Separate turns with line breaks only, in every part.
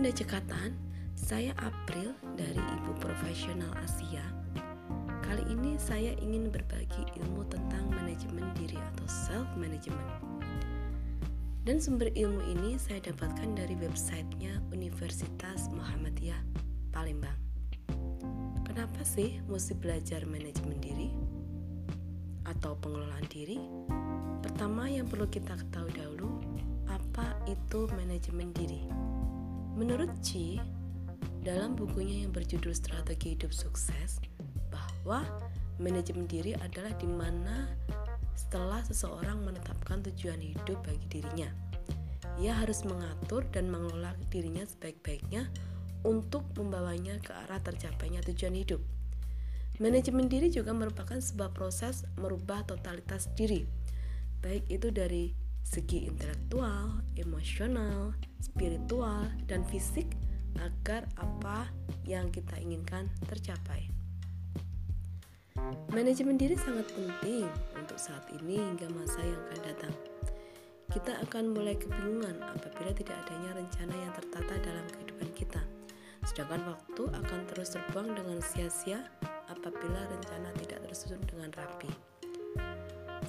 Bunda Cekatan, saya April dari Ibu Profesional Asia. Kali ini saya ingin berbagi ilmu tentang manajemen diri atau self management. Dan sumber ilmu ini saya dapatkan dari websitenya Universitas Muhammadiyah Palembang. Kenapa sih mesti belajar manajemen diri atau pengelolaan diri? Pertama yang perlu kita ketahui dahulu, itu manajemen diri? Menurut Chi, dalam bukunya yang berjudul Strategi Hidup Sukses, bahwa manajemen diri adalah di mana setelah seseorang menetapkan tujuan hidup bagi dirinya, ia harus mengatur dan mengelola dirinya sebaik-baiknya untuk membawanya ke arah tercapainya tujuan hidup. Manajemen diri juga merupakan sebuah proses merubah totalitas diri, baik itu dari segi intelektual, emosional, spiritual, dan fisik agar apa yang kita inginkan tercapai. Manajemen diri sangat penting untuk saat ini hingga masa yang akan datang. Kita akan mulai kebingungan apabila tidak adanya rencana yang tertata dalam kehidupan kita. Sedangkan waktu akan terus terbuang dengan sia-sia apabila rencana tidak tersusun dengan rapi.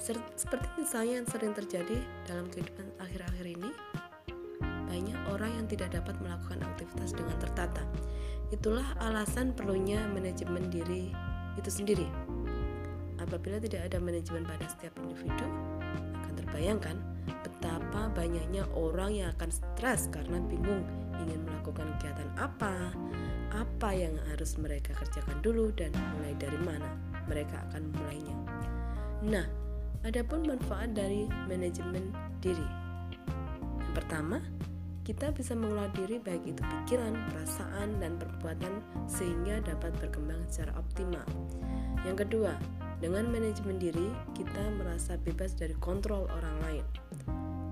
Seperti misalnya yang sering terjadi dalam kehidupan akhir-akhir ini, banyak orang yang tidak dapat melakukan aktivitas dengan tertata. Itulah alasan perlunya manajemen diri itu sendiri. Apabila tidak ada manajemen pada setiap individu, akan terbayangkan betapa banyaknya orang yang akan stres karena bingung ingin melakukan kegiatan apa, apa yang harus mereka kerjakan dulu dan mulai dari mana mereka akan memulainya. Nah, Adapun manfaat dari manajemen diri. Yang pertama, kita bisa mengelola diri baik itu pikiran, perasaan, dan perbuatan sehingga dapat berkembang secara optimal. Yang kedua, dengan manajemen diri, kita merasa bebas dari kontrol orang lain.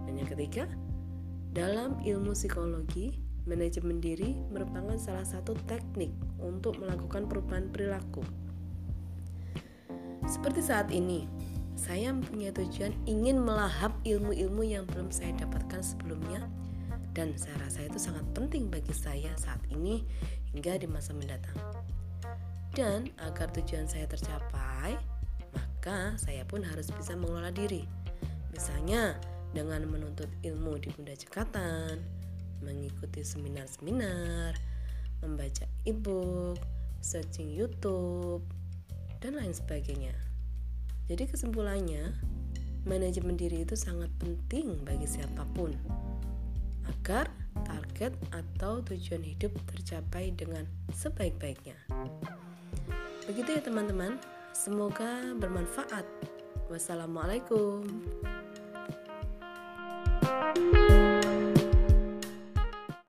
Dan yang ketiga, dalam ilmu psikologi, manajemen diri merupakan salah satu teknik untuk melakukan perubahan perilaku. Seperti saat ini, saya mempunyai tujuan ingin melahap ilmu-ilmu yang belum saya dapatkan sebelumnya dan saya rasa itu sangat penting bagi saya saat ini hingga di masa mendatang. Dan agar tujuan saya tercapai, maka saya pun harus bisa mengelola diri. Misalnya dengan menuntut ilmu di Bunda Cekatan, mengikuti seminar-seminar, membaca e-book, searching YouTube, dan lain sebagainya. Jadi kesimpulannya, manajemen diri itu sangat penting bagi siapa pun agar target atau tujuan hidup tercapai dengan sebaik-baiknya. Begitu ya teman-teman, semoga bermanfaat. Wassalamualaikum.